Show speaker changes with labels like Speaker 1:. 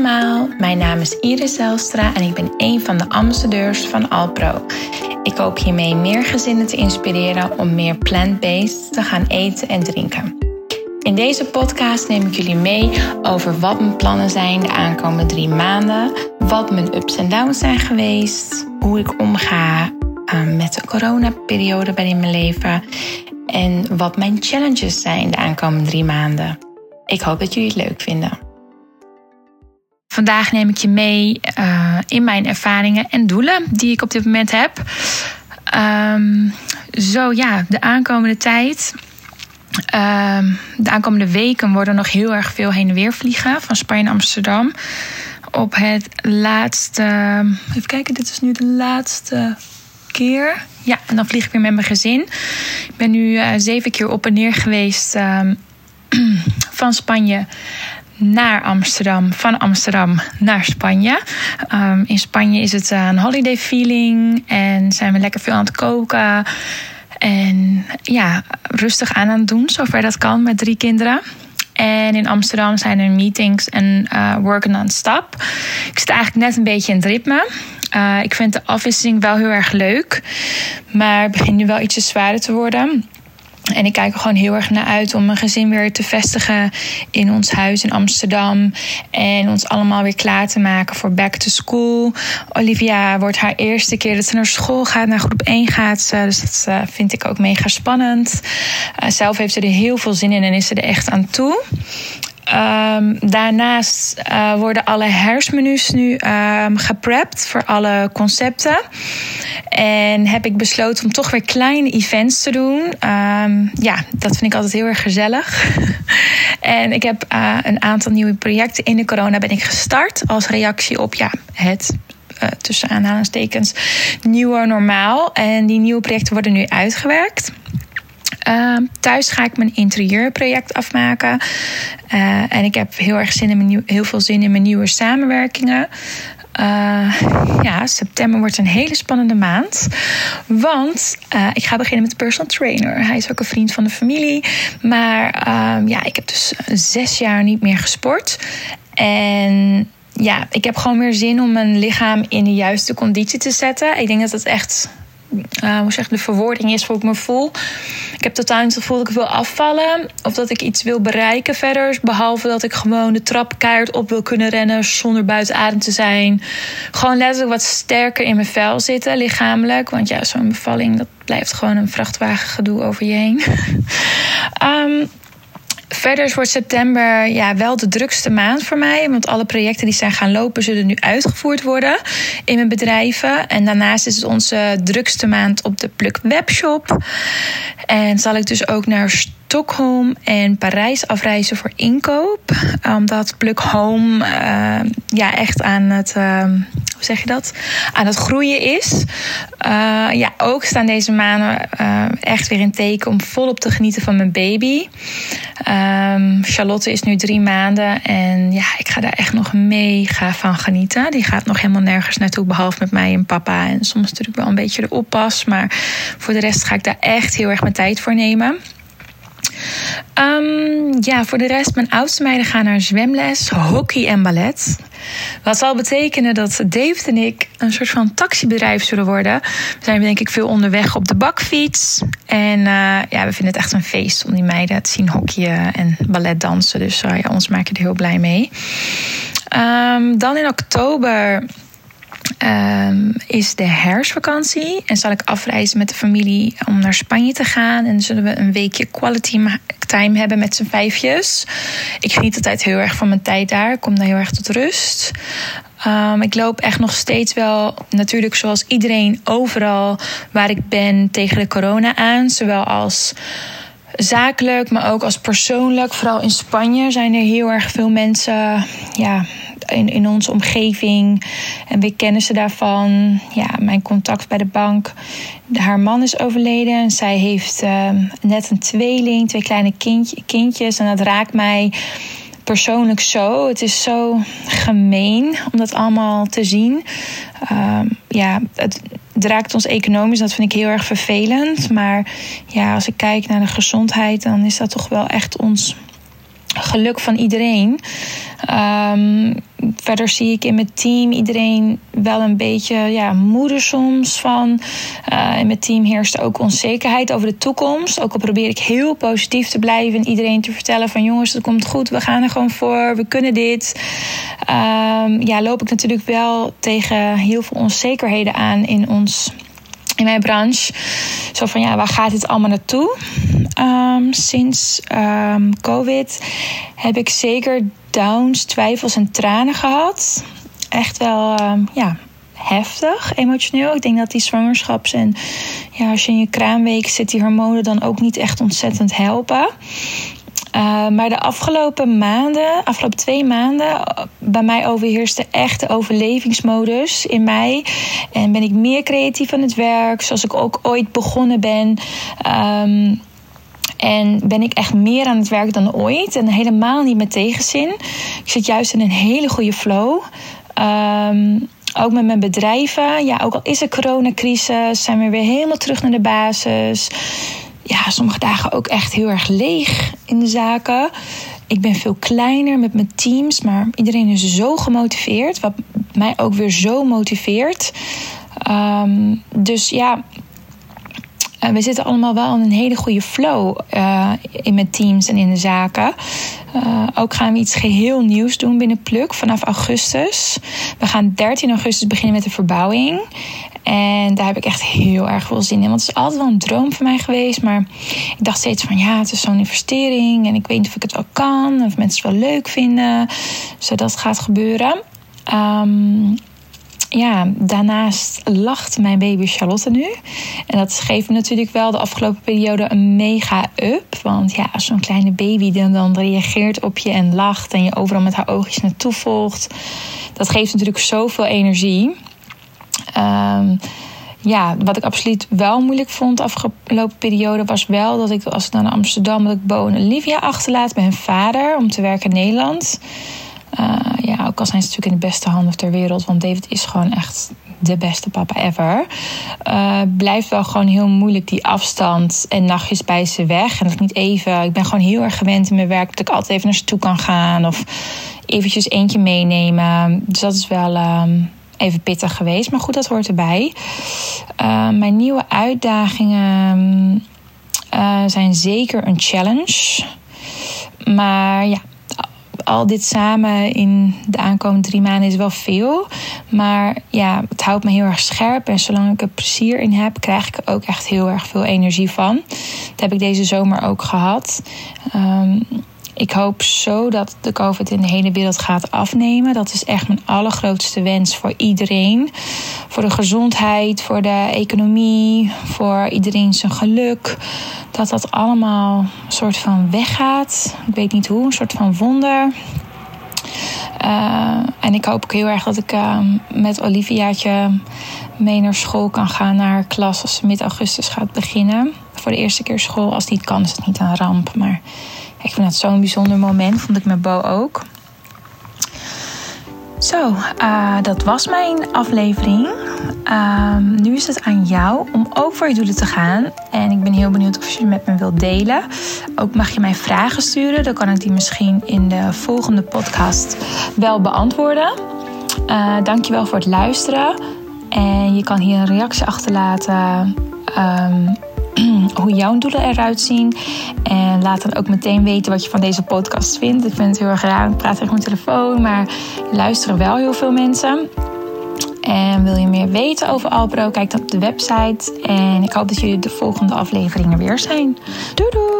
Speaker 1: mijn naam is Iris Zelstra en ik ben een van de ambassadeurs van Alpro. Ik hoop hiermee meer gezinnen te inspireren om meer plant-based te gaan eten en drinken. In deze podcast neem ik jullie mee over wat mijn plannen zijn de aankomende drie maanden, wat mijn ups en downs zijn geweest, hoe ik omga uh, met de coronaperiode in mijn leven en wat mijn challenges zijn de aankomende drie maanden. Ik hoop dat jullie het leuk vinden. Vandaag neem ik je mee uh, in mijn ervaringen en doelen die ik op dit moment heb. Um, zo ja, de aankomende tijd. Um, de aankomende weken worden nog heel erg veel heen en weer vliegen van Spanje naar Amsterdam. Op het laatste. Even kijken, dit is nu de laatste keer. Ja, en dan vlieg ik weer met mijn gezin. Ik ben nu uh, zeven keer op en neer geweest um, van Spanje naar Amsterdam, van Amsterdam naar Spanje. Um, in Spanje is het een holiday feeling en zijn we lekker veel aan het koken. En ja, rustig aan aan het doen, zover dat kan, met drie kinderen. En in Amsterdam zijn er meetings en uh, worken on stap. Ik zit eigenlijk net een beetje in het ritme. Uh, ik vind de afwisseling wel heel erg leuk. Maar het begint nu wel ietsje zwaarder te worden. En ik kijk er gewoon heel erg naar uit om mijn gezin weer te vestigen in ons huis in Amsterdam. En ons allemaal weer klaar te maken voor back to school. Olivia wordt haar eerste keer dat ze naar school gaat, naar groep 1 gaat. Dus dat uh, vind ik ook mega spannend. Uh, zelf heeft ze er heel veel zin in en is ze er echt aan toe. Um, daarnaast uh, worden alle herfstmenu's nu um, geprept voor alle concepten. En heb ik besloten om toch weer kleine events te doen. Um, ja, dat vind ik altijd heel erg gezellig. en ik heb uh, een aantal nieuwe projecten in de corona ben ik gestart als reactie op ja, het uh, tussen aanhalingstekens nieuwe normaal. En die nieuwe projecten worden nu uitgewerkt. Uh, thuis ga ik mijn interieurproject afmaken. Uh, en ik heb heel erg zin in mijn heel veel zin in mijn nieuwe samenwerkingen. Uh, ja, september wordt een hele spannende maand. Want uh, ik ga beginnen met de personal trainer. Hij is ook een vriend van de familie. Maar uh, ja, ik heb dus zes jaar niet meer gesport. En ja, ik heb gewoon meer zin om mijn lichaam in de juiste conditie te zetten. Ik denk dat het echt uh, hoe zeg de verwoording is hoe ik me voel. Ik heb totaal niet het gevoel dat ik wil afvallen of dat ik iets wil bereiken verder. Behalve dat ik gewoon de trap op wil kunnen rennen zonder buiten adem te zijn. Gewoon letterlijk wat sterker in mijn vel zitten, lichamelijk. Want ja, zo'n bevalling, dat blijft gewoon een vrachtwagen gedoe over je heen. um, Verder wordt september ja, wel de drukste maand voor mij. Want alle projecten die zijn gaan lopen, zullen nu uitgevoerd worden in mijn bedrijven. En daarnaast is het onze drukste maand op de Pluk Webshop. En zal ik dus ook naar Stockholm en Parijs afreizen voor inkoop. Omdat Pluk Home uh, ja, echt aan het, uh, hoe zeg je dat? Aan het groeien is. Ja, ook staan deze maanden echt weer in teken om volop te genieten van mijn baby. Um, Charlotte is nu drie maanden en ja, ik ga daar echt nog mega van genieten. Die gaat nog helemaal nergens naartoe, behalve met mij en papa. En soms natuurlijk wel een beetje de oppas. Maar voor de rest ga ik daar echt heel erg mijn tijd voor nemen. Um, ja, voor de rest, mijn oudste meiden gaan naar zwemles, hockey en ballet. Wat zal betekenen dat David en ik een soort van taxibedrijf zullen worden. We zijn denk ik veel onderweg op de bakfiets. En uh, ja, we vinden het echt een feest om die meiden te zien hockeyen en ballet dansen. Dus uh, ja, ons maak je er heel blij mee. Um, dan in oktober um, is de herfstvakantie. En zal ik afreizen met de familie om naar Spanje te gaan. En zullen we een weekje quality time hebben met z'n vijfjes. Ik geniet altijd heel erg van mijn tijd daar. Ik kom daar heel erg tot rust. Um, ik loop echt nog steeds wel, natuurlijk zoals iedereen overal waar ik ben, tegen de corona aan. Zowel als zakelijk, maar ook als persoonlijk. Vooral in Spanje zijn er heel erg veel mensen ja, in, in onze omgeving. En we kennen ze daarvan. Ja, mijn contact bij de bank. Haar man is overleden en zij heeft uh, net een tweeling, twee kleine kindje, kindjes. En dat raakt mij persoonlijk zo. Het is zo gemeen om dat allemaal te zien. Uh, ja, het, het raakt ons economisch, dat vind ik heel erg vervelend. Maar ja, als ik kijk naar de gezondheid, dan is dat toch wel echt ons geluk van iedereen. Um, verder zie ik in mijn team iedereen wel een beetje ja, moeder soms van. Uh, in mijn team heerst ook onzekerheid over de toekomst. Ook al probeer ik heel positief te blijven en iedereen te vertellen van jongens, het komt goed, we gaan er gewoon voor, we kunnen dit. Um, ja, loop ik natuurlijk wel tegen heel veel onzekerheden aan in ons in mijn branche. Zo van ja, waar gaat dit allemaal naartoe? Um, sinds um, COVID heb ik zeker downs, twijfels en tranen gehad. Echt wel, um, ja, heftig, emotioneel. Ik denk dat die zwangerschaps- en ja, als je in je kraamweek zit, die hormonen dan ook niet echt ontzettend helpen. Uh, maar de afgelopen maanden, afgelopen twee maanden, bij mij overheerste echt de overlevingsmodus in mij. En ben ik meer creatief aan het werk, zoals ik ook ooit begonnen ben. Um, en ben ik echt meer aan het werk dan ooit. En helemaal niet met tegenzin. Ik zit juist in een hele goede flow. Um, ook met mijn bedrijven. Ja, ook al is er coronacrisis, zijn we weer helemaal terug naar de basis. Ja, sommige dagen ook echt heel erg leeg in de zaken. Ik ben veel kleiner met mijn teams, maar iedereen is zo gemotiveerd. Wat mij ook weer zo motiveert. Um, dus ja, uh, we zitten allemaal wel in een hele goede flow uh, in mijn teams en in de zaken. Uh, ook gaan we iets geheel nieuws doen binnen Pluk vanaf augustus. We gaan 13 augustus beginnen met de verbouwing. En daar heb ik echt heel erg veel zin in. Want het is altijd wel een droom van mij geweest. Maar ik dacht steeds van ja, het is zo'n investering. En ik weet niet of ik het wel kan. Of mensen het wel leuk vinden. Zodat het gaat gebeuren. Um, ja, daarnaast lacht mijn baby Charlotte nu. En dat geeft me natuurlijk wel de afgelopen periode een mega up. Want ja, als zo'n kleine baby dan, dan reageert op je en lacht en je overal met haar oogjes naartoe volgt. Dat geeft natuurlijk zoveel energie. Um, ja, wat ik absoluut wel moeilijk vond de afgelopen periode was wel dat ik als ik naar Amsterdam dat ik Bo en Olivia achterlaat bij hun vader om te werken in Nederland. Uh, ja, ook al zijn ze natuurlijk in de beste handen ter wereld, want David is gewoon echt de beste papa ever. Uh, blijft wel gewoon heel moeilijk die afstand en nachtjes bij ze weg. En dat niet even. Ik ben gewoon heel erg gewend in mijn werk dat ik altijd even naar ze toe kan gaan of eventjes eentje meenemen. Dus dat is wel. Um, even pittig geweest. Maar goed, dat hoort erbij. Uh, mijn nieuwe uitdagingen uh, zijn zeker een challenge. Maar ja, al dit samen in de aankomende drie maanden is wel veel. Maar ja, het houdt me heel erg scherp. En zolang ik er plezier in heb, krijg ik er ook echt heel erg veel energie van. Dat heb ik deze zomer ook gehad. Um, ik hoop zo dat de COVID in de hele wereld gaat afnemen. Dat is echt mijn allergrootste wens voor iedereen. Voor de gezondheid, voor de economie, voor iedereen zijn geluk. Dat dat allemaal een soort van weggaat. Ik weet niet hoe, een soort van wonder. Uh, en ik hoop ook heel erg dat ik uh, met Oliviaatje mee naar school kan gaan, naar klas als ze mid augustus gaat beginnen. Voor de eerste keer school. Als niet kan, is het niet een ramp. Maar ik vind het zo'n bijzonder moment, vond ik met Bo ook. Zo, uh, dat was mijn aflevering. Uh, nu is het aan jou om ook voor je doelen te gaan. En ik ben heel benieuwd of je met me wilt delen. Ook mag je mij vragen sturen. Dan kan ik die misschien in de volgende podcast wel beantwoorden. Uh, dankjewel voor het luisteren. En je kan hier een reactie achterlaten. Um, hoe jouw doelen eruit zien. En laat dan ook meteen weten wat je van deze podcast vindt. Ik vind het heel erg raar. Ik praat tegen mijn telefoon, maar luisteren wel heel veel mensen. En wil je meer weten over Alpro? Kijk dan op de website. En ik hoop dat jullie de volgende afleveringen weer zijn. Doei doei!